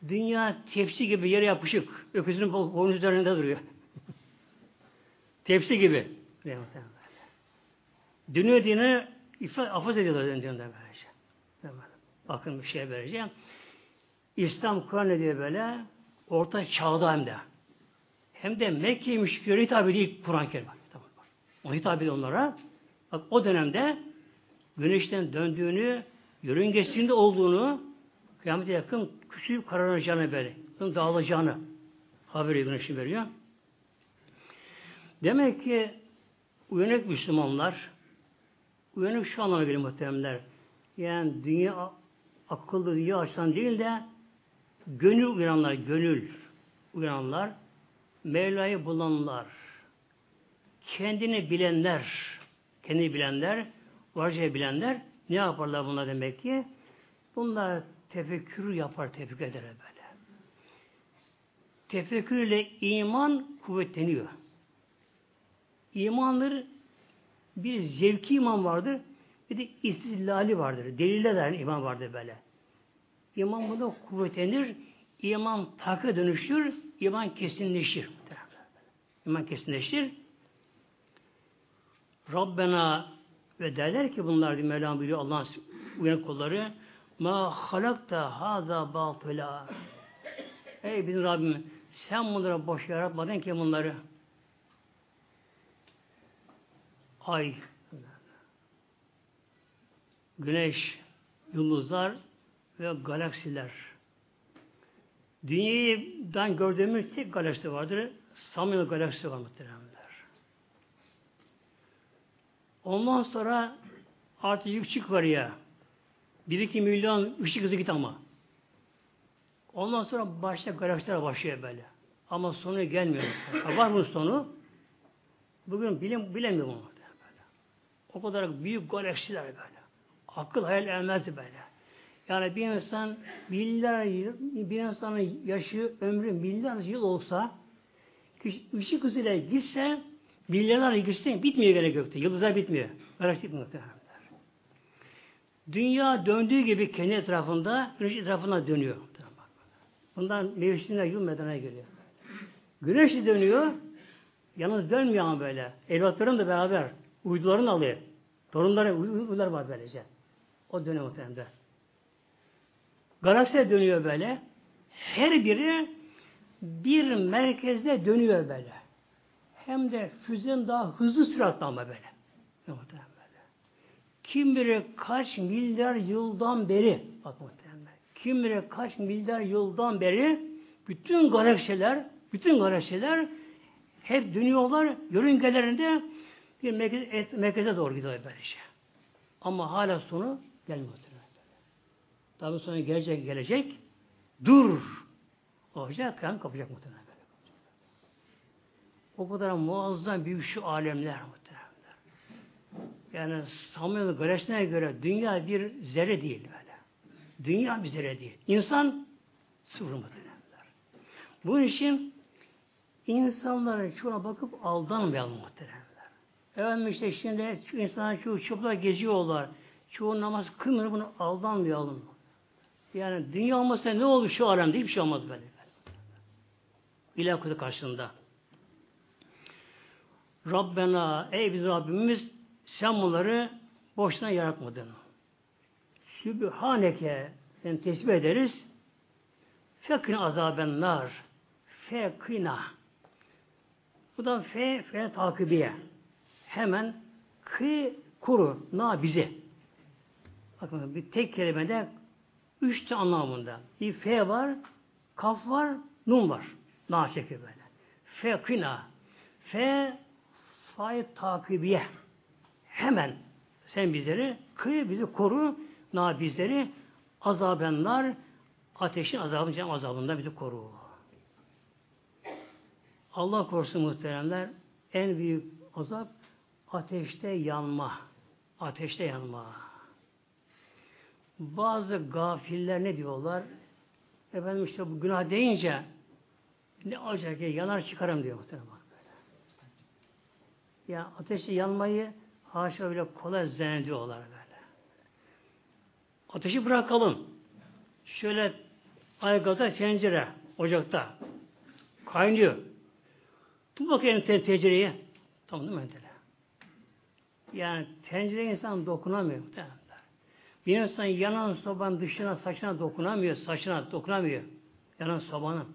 dünya tepsi gibi yere yapışık. Öküzün boynuz üzerinde duruyor. tepsi gibi. Dünya ifade, afaz ediyorlar dünyada böylece. Bakın bir şey vereceğim. İslam Kur'an diyor böyle? Orta çağda hem de. Hem de Mekke'ye müşriklere hitap ediyor Kur'an-ı Kerim. Ona hitap ediyor onlara. Bak o dönemde güneşten döndüğünü, yörüngesinde olduğunu, kıyamete yakın küçük kararacağını böyle, dağılacağını haberi güneşi veriyor. Demek ki uyanık Müslümanlar, uyanık şu anlamda geliyor muhteremler. Yani dünya akıllı dünya açıdan değil de gönül uyananlar, gönül uyananlar, Mevla'yı bulanlar, kendini bilenler, kendini bilenler, varca bilenler ne yaparlar bunlar demek ki? Bunlar tefekkür yapar, tefekkür eder böyle. Tefekkür ile iman kuvvetleniyor. İmandır bir zevki iman vardır, bir de istilali vardır. Delille dair iman vardır böyle. İman bunda kuvvetlenir, iman takı dönüşür, iman kesinleşir. İman kesinleşir. Rabbena ve derler ki bunlar diye Mevlam biliyor Allah'ın uyanık kulları ma halakta haza batıla Ey bizim Rabbim sen bunları boş yaratmadın ki bunları. Ay, güneş, yıldızlar ve galaksiler. Dünyayı gördüğümüz tek galaksi vardır. Samyeli galaksi var muhteremler. Ondan sonra artık yük çık var ya. 1-2 milyon ışık hızı git ama. Ondan sonra başka galaksiler başlıyor böyle. Ama sonu gelmiyor. var mı sonu? Bugün bilim, bilemiyor bunu. O kadar büyük galaksiler böyle. Akıl hayal ermezdi böyle. Yani bir insan milyar yıl, bir insanın yaşı, ömrü milyar yıl olsa ışık hızıyla gitse milyarlar gitse bitmiyor gerek gökte. Yıldızlar bitmiyor. Galaksi bitmiyor. Dünya döndüğü gibi kendi etrafında, güneş etrafına dönüyor. Bundan mevsimler yıl medene geliyor. Güneş dönüyor, yalnız dönmüyor ama böyle. Evlatların da beraber uydularını alıyor. Torunları, uydular var böylece. O dönüyor muhtemelen. Galaksi dönüyor böyle. Her biri bir merkezde dönüyor böyle. Hem de füzen daha hızlı süratle ama böyle. Muhtemelen. Kim bilir kaç milyar yıldan beri bak muhtemelen. Kim bilir kaç milyar yıldan beri bütün galaksiler bütün galaksiler hep dönüyorlar yörüngelerinde bir merkez, merkeze doğru gidiyor böylece. Ama hala sonu gelmiyor. Tabi sonra gelecek gelecek dur olacak kan kapacak muhtemelen. O kadar muazzam büyük şu alemler muhtemelen. Yani Samuel Galaksi'ne göre dünya bir zerre değil böyle. Dünya bir zerre değil. İnsan sıfır muhtemelen. Bunun için insanların çoğuna bakıp aldanmayalım muhteremler. Efendim işte şimdi insanlar çoğu çıplak geziyorlar. Çoğu namaz kılmıyor bunu aldanmayalım. Yani dünya olmasa ne olur şu alemde hiçbir şey olmaz böyle. İlah kutu karşısında. Rabbena ey biz Rabbimiz sen bunları boşuna yaratmadın. Sübhaneke sen tesbih ederiz. Fekin azaben nar. Fekina. Bu da fe, fe takibiye. Hemen kı kuru, na bizi. Bakın bir tek kelimede üç tane anlamında. Bir fe var, kaf var, nun var. Na şekli böyle. Fekina. Fe fay takibiye. Hemen sen bizleri kıy bizi koru, na bizleri azabenler ateşin azabından azabından bizi koru. Allah korusun muhteremler en büyük azap ateşte yanma. Ateşte yanma. Bazı gafiller ne diyorlar? Efendim işte bu günah deyince ne olacak ya yanar çıkarım diyor muhtemelen bak böyle. Ya ateşte yanmayı haşa öyle kolay zannediyorlar böyle. Ateşi bırakalım. Şöyle aygazda tencere ocakta kaynıyor. Tut bakayım te tencereye. Tamam değil mi? Yani tencereye insan dokunamıyor. Bir insan yanan sobanın dışına, saçına dokunamıyor, saçına dokunamıyor. Yanan sobanın.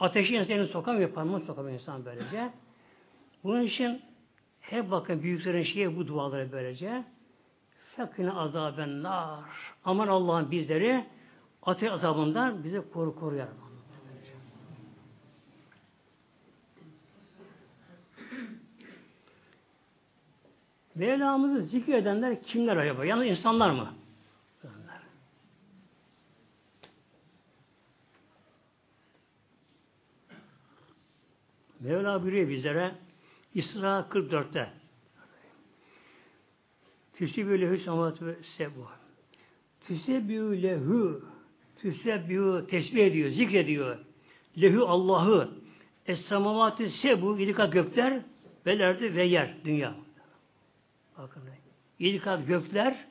Ateşi insan sokamıyor, parmağını sokamıyor insan böylece. Bunun için hep bakın büyüklerin şeyi bu duaları böylece. Sakine azaben nar. Aman Allah'ın bizleri ateş azabından bize koru koru Mevlamızı zikredenler kimler acaba? Yani insanlar mı? Mevla buyuruyor bizlere İsra 44'te Tüsibü lehü ve sebu Tüsebü lehü Tüsebü tesbih ediyor, zikrediyor. Lehü Allah'ı Es-samavatü sebu ilikat gökler velerdi ve yer dünya. Bakın. Yedi kat gökler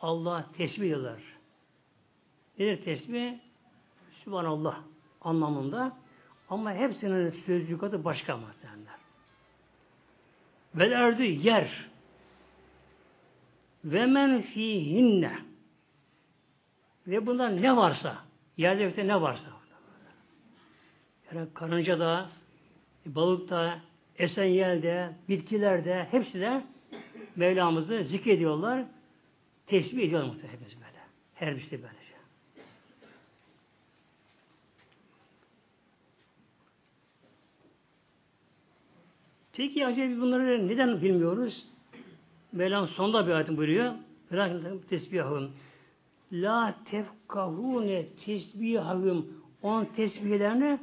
Allah tesbih ediyorlar. Nedir tesbih? Sübhanallah anlamında ama hepsinin sözlük adı başka muhtemelenler. Vel erdi yer ve men fihinne ve bundan ne varsa yerde ne varsa yani karınca da balık da esen yelde, bitkilerde hepsi de Mevlamızı zikrediyorlar. Tesbih ediyorlar muhtemelen hepimiz böyle. Her birisi böylece. Peki acaba bunları neden bilmiyoruz? Mevlam sonunda bir ayetim buyuruyor. Lakin tesbihahum. La tefkahune tesbihahum. On tesbihlerini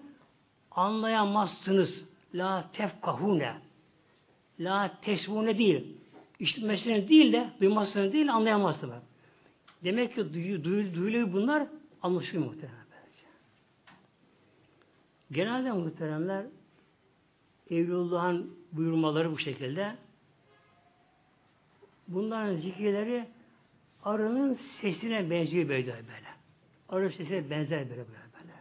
anlayamazsınız. La tefkahune. La tesbune değil. İşitmesini değil de duymasını değil anlayamazsınız. Demek ki duyu, duyu, duyuluyor bunlar anlaşılıyor muhtemelen. Genelde muhteremler Evliyaullah'ın buyurmaları bu şekilde. Bunların zikirleri arının sesine benziyor böyle böyle. Arı sesine benzer böyle böyle böyle.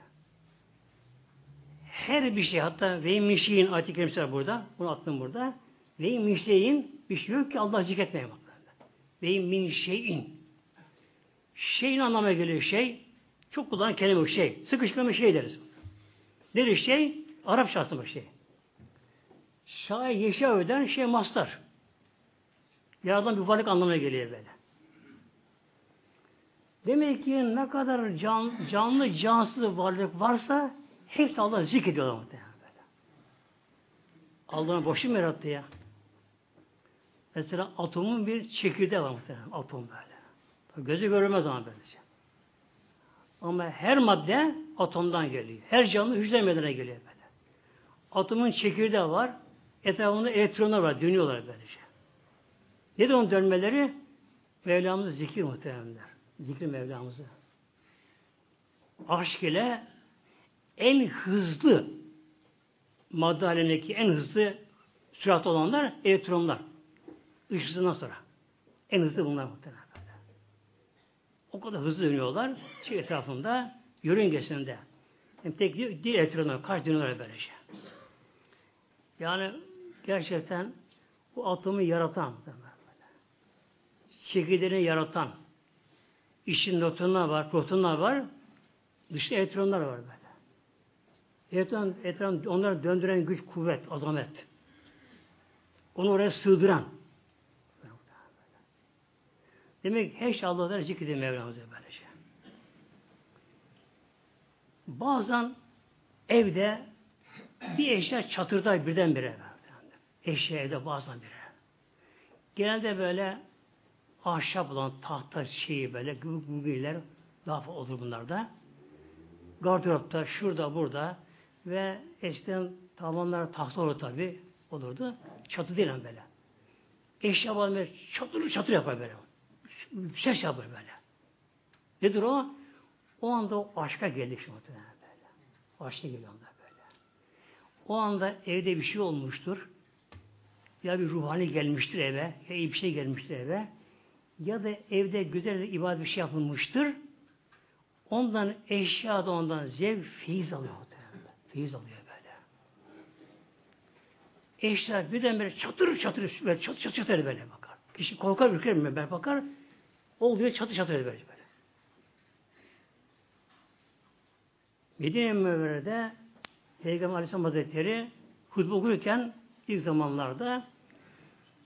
Her bir şey hatta ve mişiğin ayet-i burada. Bunu attım burada. Ve min şeyin bir şey yok ki Allah zikretmeye bak. Ve min şeyin. Şeyin anlamına geliyor şey. Çok kullanılan kelime şey. Sıkıştırma şey deriz. Nedir şey? Arapça aslında şey. Şair yeşil öden şey mastar. Yaradan bir varlık anlamına geliyor böyle. Demek ki ne kadar can, canlı cansız varlık varsa hepsi Allah zikrediyorlar muhtemelen. Allah'ın boşu mu yarattı ya? Mesela atomun bir çekirdeği var muhtemelen. Atom böyle. Gözü görmez ama böylece. Ama her madde atomdan geliyor. Her canlı hücre meydana geliyor böyle. Atomun çekirdeği var. Etrafında elektronlar var. Dönüyorlar böylece. Ne de onun dönmeleri? Mevlamızı zikir muhteremler. Zikri Mevlamızı. Aşk ile en hızlı madde halindeki en hızlı sürat olanlar elektronlar. Işısından sonra. En hızlı bunlar muhtemelen. O kadar hızlı dönüyorlar. Şey etrafında, yörüngesinde. Yani tek değil, değil etrafında. Kaç dönüyorlar böylece. Yani gerçekten bu atomu yaratan, çekirdeğini yaratan, işin nötronlar var, protonlar var, dışta elektronlar var böyle. Elektron, elektron onları döndüren güç, kuvvet, azamet. Onu oraya sığdıran. Demek her şey Allah'tan zikrediyor Mevlamız'a böylece. Bazen evde bir eşya çatırda birdenbire. Eşya evde bazen bire. Genelde böyle ahşap olan tahta şeyi böyle gübüler daha fazla olur bunlarda. Gardıropta, şurada, burada ve eskiden tavanlar tahta olur tabi olurdu. Çatı değil böyle. Eşya böyle çatır çatır yapar böyle. Ses yapar böyle. Nedir o? O anda o aşka geldik şu muhtemelen böyle. O aşka geliyor anda böyle. O anda evde bir şey olmuştur. Ya bir ruhani gelmiştir eve, ya iyi bir şey gelmiştir eve. Ya da evde güzel bir ibadet bir şey yapılmıştır. Ondan eşya da ondan zevk, feyiz alıyor. Feyiz alıyor böyle. Eşya birdenbire çatır çatır, böyle çatır çatır, çatır böyle bakar. Kişi korkar, ürker mi? Ben bakar, oluyor çatır çatır böyle böyle. Medine Münevvere'de Peygamber Aleyhisselam Hazretleri hutbe okurken ilk zamanlarda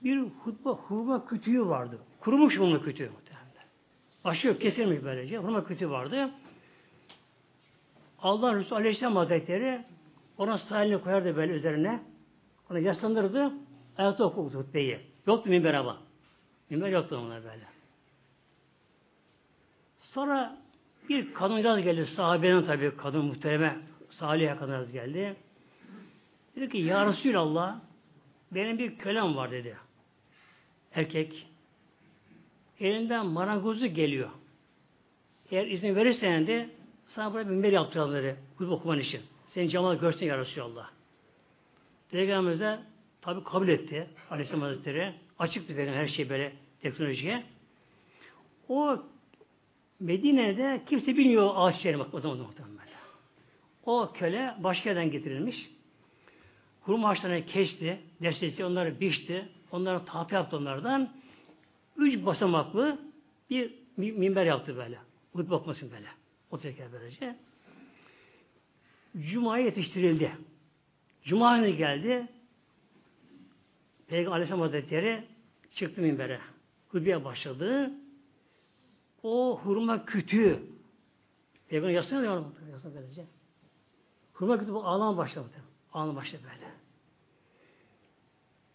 bir hutbe hurma kütüğü vardı. Kurumuş hurma kütüğü muhtemelen. Başı yok, kesilmiş böylece. Hurma kütüğü vardı. Allah Resulü Aleyhisselam Hazretleri ona sahilini koyardı böyle üzerine. Ona yaslanırdı. Ayakta okurdu hutbeyi. Yoktu minber ama. Minber yoktu ona böyle. Sonra bir kadıncağız geldi. Sahabenin tabi kadın muhtereme Salih'e kadıncağız geldi. Dedi ki Ya Resulallah benim bir kölem var dedi. Erkek. Elinden marangozu geliyor. Eğer izin verirsen de sana buraya bir minber yaptıralım dedi. Hutbe okuman için. Senin cemal görsün ya Resulallah. Peygamberimiz de tabi kabul etti. Aleyhisselam Hazretleri. Açıktı benim her şey böyle teknolojiye. O Medine'de kimse bilmiyor ağaç yerini bak o zaman muhtemelen. O köle başka yerden getirilmiş. Hurma ağaçlarını kesti, destekledi, onları biçti, onları tahta yaptı onlardan. Üç basamaklı bir minber yaptı böyle. Hutbe okumasın böyle. O teker böylece. Cuma'ya yetiştirildi. Cuma günü geldi. Peygamber Aleyhisselam Hazretleri çıktı minbere. Hutbeye başladı. O hurma kütüğü Peygamber yasına da yasına böylece. Hurma kütüğü ağlama başladı. Ağlama başladı böyle.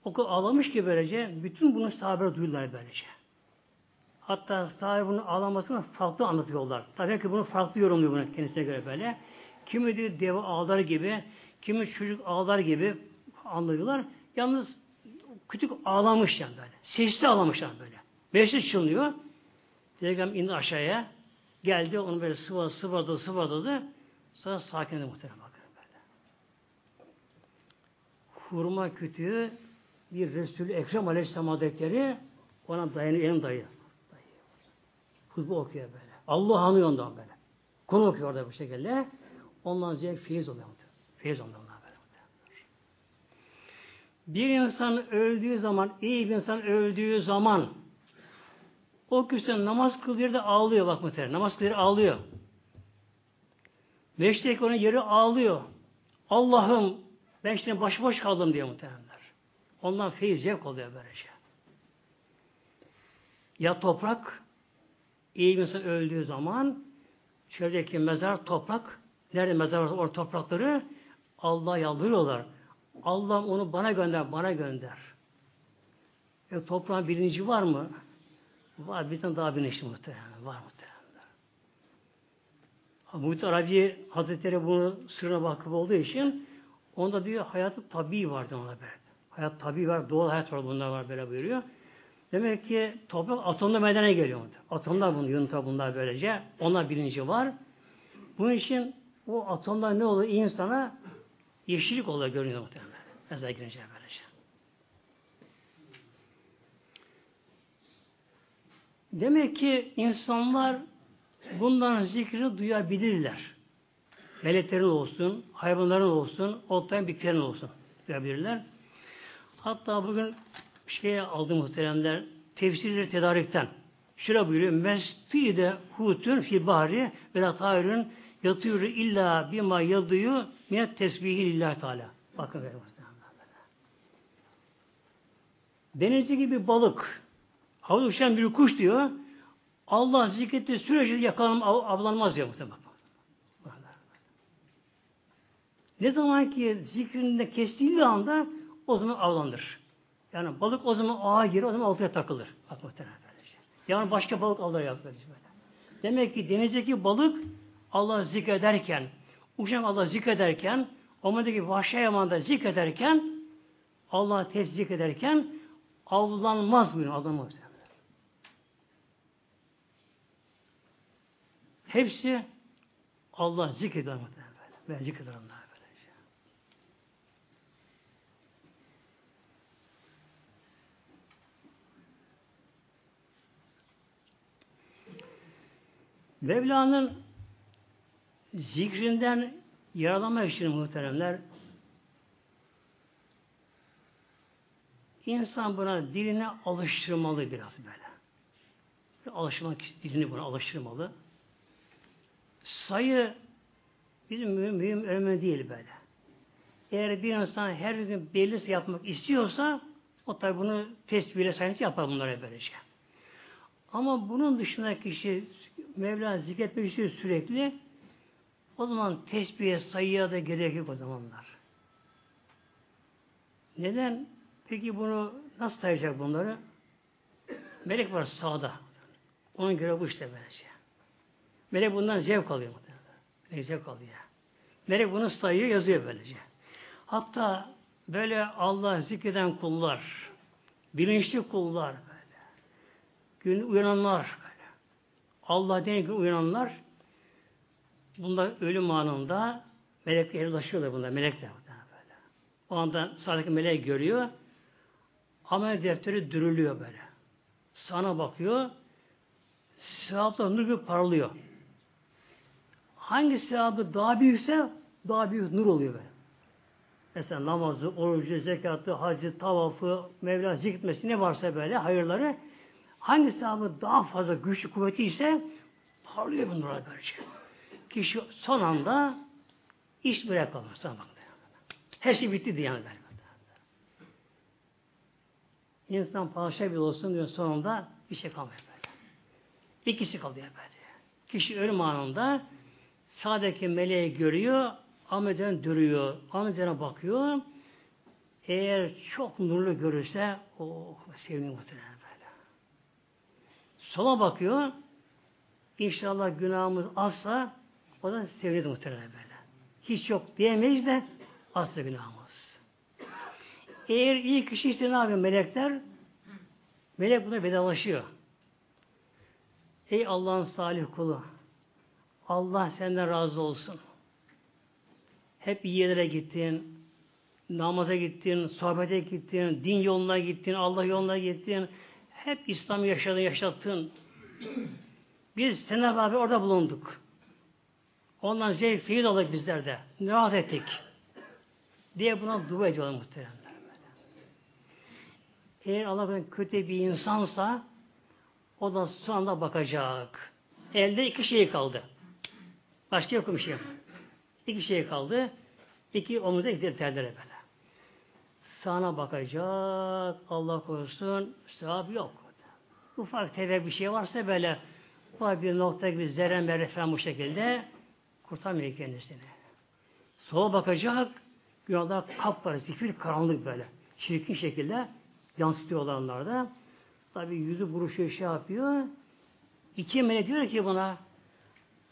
O kadar ağlamış ki böylece bütün bunu sahabeler duydular böylece. Hatta sahabe bunu ağlamasını farklı anlatıyorlar. Tabii ki bunu farklı yorumluyor bunu kendisine göre böyle. Kimi diyor deve ağlar gibi, kimi çocuk ağlar gibi anlıyorlar. Yalnız küçük ağlamış yani böyle. Sesli ağlamışlar böyle. Meclis çınlıyor. Peygamber indi aşağıya. Geldi onu böyle sıvadı, sıvadı, sıvadı. Sonra sakinledi muhtemelen bakın böyle. Hurma kütüğü bir Resul-i Ekrem Aleyhisselam Hazretleri ona dayanıyor, elim dayı. Hutbe okuyor böyle. Allah anıyor ondan böyle. Konu okuyor orada bu şekilde. Ondan zevk feyiz oluyor. Feyiz onlar böyle. Bir insan öldüğü zaman, iyi bir insan öldüğü zaman o kişi namaz kıldığı de ağlıyor bak muhtemelen. Namaz kıldığı ağlıyor. Meşteki onun yeri ağlıyor. Allah'ım ben işte başıboş kaldım diye muhtemelenler. Ondan feyiz zevk oluyor böylece. Ya toprak iyi bir insan öldüğü zaman çevredeki mezar toprak nerede mezar var orada toprakları Allah'a yalvarıyorlar. Allah'ım onu bana gönder, bana gönder. E, toprağın bilinci var mı? Var. Bir tane daha bilinçli muhtemelen. Var muhtemelen. Muhit Arabi Hazretleri bunu sırrına vakıf olduğu için onda diyor hayatı tabi vardı ona böyle. Hayat tabi var, doğal hayat var bunlar var böyle buyuruyor. Demek ki toprak atomda meydana geliyor. Atomlar bunu yunta bunlar böylece. Onlar bilinci var. Bunun için o atomlar ne oluyor? insana yeşillik oluyor görünüyor muhtemelen. Mesela girince böylece. Demek ki insanlar bundan zikrini duyabilirler. Meleklerin olsun, hayvanların olsun, otlayan bitkilerin olsun duyabilirler. Hatta bugün şeye aldı muhteremler tefsirleri tedarikten. Şura buyuruyor. Mesfide hutun fi bahri ve la tayrun yatıyor illa bima yadıyor minet tesbihi lillahi teala. Bakın böyle Denizci gibi balık havada uçan bir kuş diyor Allah zikretti sürece yakalanma avlanmaz diyor muhtemelen. Ne zaman ki zikrinde kestiği anda o zaman avlanır. Yani balık o zaman ağa girer, o zaman altıya takılır. Bak muhtemelen böylece. Yani başka balık alır ya böyle. Demek ki denizdeki balık Allah zikrederken, uçan Allah zikrederken, omurdaki vahşi hayvanda zikrederken, Allah teszik ederken avlanmaz buyuruyor. Avlanmaz. Hepsi Allah zikreder. Ben zikrederim onlar böyle. Mevla'nın zikrinden yaralamak için muhteremler insan buna diline alıştırmalı biraz böyle. Alışmak dilini buna alıştırmalı. Sayı bizim mühim, mühim önemli değil böyle. Eğer bir insan her gün belli yapmak istiyorsa o tabi bunu tesbihle sayınca yapar bunları böylece. Ama bunun dışında kişi Mevla zikretmek istiyor sürekli o zaman tesbihe sayıya da gerek yok o zamanlar. Neden? Peki bunu nasıl sayacak bunları? Melek var sağda. Onun göre bu işte böylece. Melek bundan zevk alıyor. Melek zevk alıyor. Melek bunu sayıyor, yazıyor böylece. Hatta böyle Allah zikreden kullar, bilinçli kullar böyle, gün uyananlar Allah denir uyananlar, bunlar ölüm anında melekler ulaşıyorlar bunlar, melekler böyle. O anda sağdaki melek görüyor, amel defteri dürülüyor böyle. Sana bakıyor, sevaplar nur gibi parlıyor hangi sevabı daha büyükse daha büyük nur oluyor böyle. Mesela namazı, orucu, zekatı, hacı, tavafı, Mevla zikretmesi ne varsa böyle hayırları hangi sahabı daha fazla güçlü kuvveti ise parlıyor bu nurlar böylece. Kişi son anda iş. Sana bak. Her şey bitti diye yani. İnsan padişah bile olsun diyor sonunda bir şey kalmıyor böyle. İkisi kalıyor böyle. Kişi ölüm anında sağdaki meleği görüyor, Ahmet'den duruyor, Ahmet'e bakıyor. Eğer çok nurlu görürse, o seviniyor muhtemelen. Sola bakıyor, İnşallah günahımız azsa, o da sevinir muhtemelen böyle. Hiç yok diyemeyiz de, azsa günahımız. Eğer iyi kişi ise ne yapıyor melekler? Melek buna vedalaşıyor. Ey Allah'ın salih kulu, Allah senden razı olsun. Hep iyi yerlere gittin, namaza gittin, sohbete gittin, din yoluna gittin, Allah yoluna gittin. Hep İslam yaşadın, yaşattın. Biz seninle beraber orada bulunduk. Ondan zevk, feyiz aldık bizler de. Rahat ettik. Diye buna dua ediyorlar muhtemelen. Eğer Allah kötü bir insansa o da sonunda bakacak. Elde iki şey kaldı. Başka yok bir şey. İki şey kaldı. İki omuza gider terlere böyle. Sağına bakacak. Allah korusun. Sevap yok. Ufak tefek bir şey varsa böyle var bir nokta gibi zerren merre falan bu şekilde kurtarmıyor kendisini. Sola bakacak. Günahda kap var. Zifir karanlık böyle. Çirkin şekilde yansıtıyorlar onlar da. Tabi yüzü buruşuyor şey yapıyor. İki melek diyor ki buna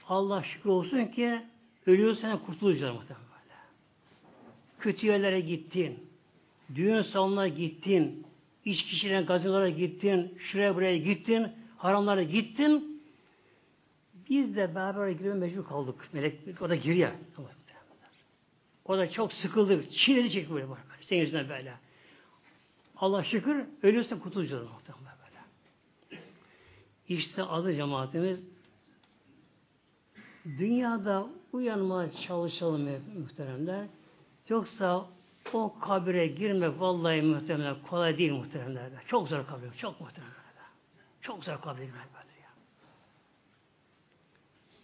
Allah şükür olsun ki ölüyorsan kurtulacağız muhtemelen. Kötü yerlere gittin. Düğün salonuna gittin. iç kişilerin gazinolara gittin. Şuraya buraya gittin. Haramlara gittin. Biz de beraber girmeye mecbur kaldık. Melek o da giriyor. O da çok sıkıldı. Çiledi çekti böyle. Senin yüzünden böyle. Allah şükür ölürse kurtulacağız muhtemelen böyle. İşte adı cemaatimiz dünyada uyanmaya çalışalım muhteremler. Yoksa o kabire girmek vallahi muhtemelen kolay değil muhteremler. Çok zor kabir, çok muhteremler. Çok zor kabire girmek böyle ya.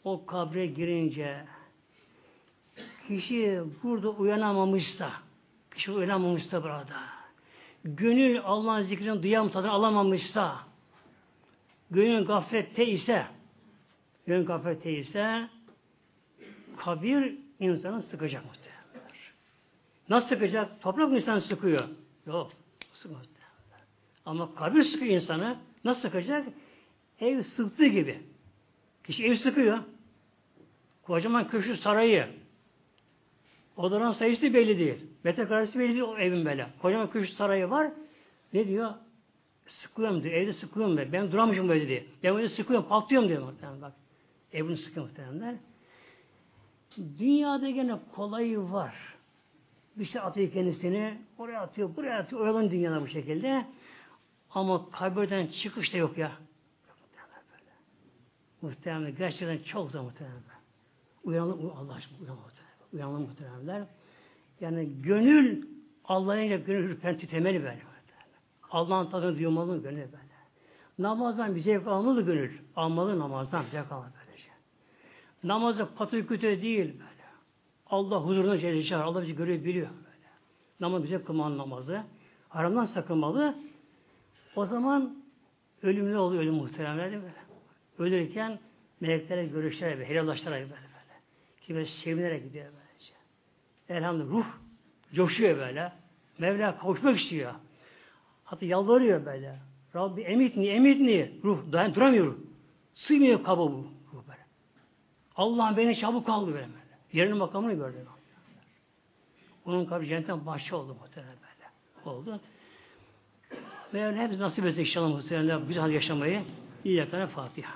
O kabre girince kişi burada uyanamamışsa, kişi uyanamamışsa burada, gönül Allah'ın zikrini duyam tadını alamamışsa, gönül gaflette ise, gönül gaflette ise, kabir insanı sıkacak muhtemelen. Nasıl sıkacak? Toprak mı insanı sıkıyor? Yok. Sıkmaz. Ama kabir sıkıyor insanı. Nasıl sıkacak? Ev sıktığı gibi. Kişi ev sıkıyor. Kocaman köşkü sarayı, Odaların sayısı belli değil. Metrekaresi belli değil o evin böyle. Kocaman köşk sarayı var. Ne diyor? Sıkıyorum diyor. Evde sıkıyorum ben. Ben duramışım böyle diye. Ben böyle sıkıyorum, patlıyorum diyor muhtemelen bak. Evini sıkıyor muhtemelenler. Dünyada gene kolayı var. Bir şey atıyor kendisini, oraya atıyor, buraya atıyor, oyalan dünyada bu şekilde. Ama kabirden çıkış da yok ya. Muhtemelen. Muhtemelen gerçekten çok da muhtemelen. Uyanın, Allah aşkına uyanın uyanın muhteremler. Yani gönül Allah'a gönül ürpen titremeli böyle. Allah'ın tadını duymalı gönül böyle. Namazdan bir zevk almalı gönül. Almalı namazdan zevk almalı böylece. Namazı patı kötü değil. Allah huzuruna celle Allah bizi görüyor biliyor böyle. Namaz bize kılmalı namazı. Haramdan sakınmalı. O zaman ölüm ne oluyor ölüm muhteremler değil mi? Ölürken meleklere görüşler ve helallaştılar böyle böyle. Kime sevinerek gidiyor böyle. Elhamdülillah ruh coşuyor böyle. Mevla kavuşmak istiyor. Hatta yalvarıyor böyle. Rabbi emitni, emitni. Ruh dayan duramıyor. Sığmıyor kaba bu. Ruh böyle. Allah'ım beni çabuk aldı böyle. Yerinin makamını gördü. Onun kabri cennetten bahçe oldu muhtemelen böyle. Oldu. Mevla hepsi nasip etsin inşallah muhtemelen güzel yaşamayı. İyi yakana Fatiha.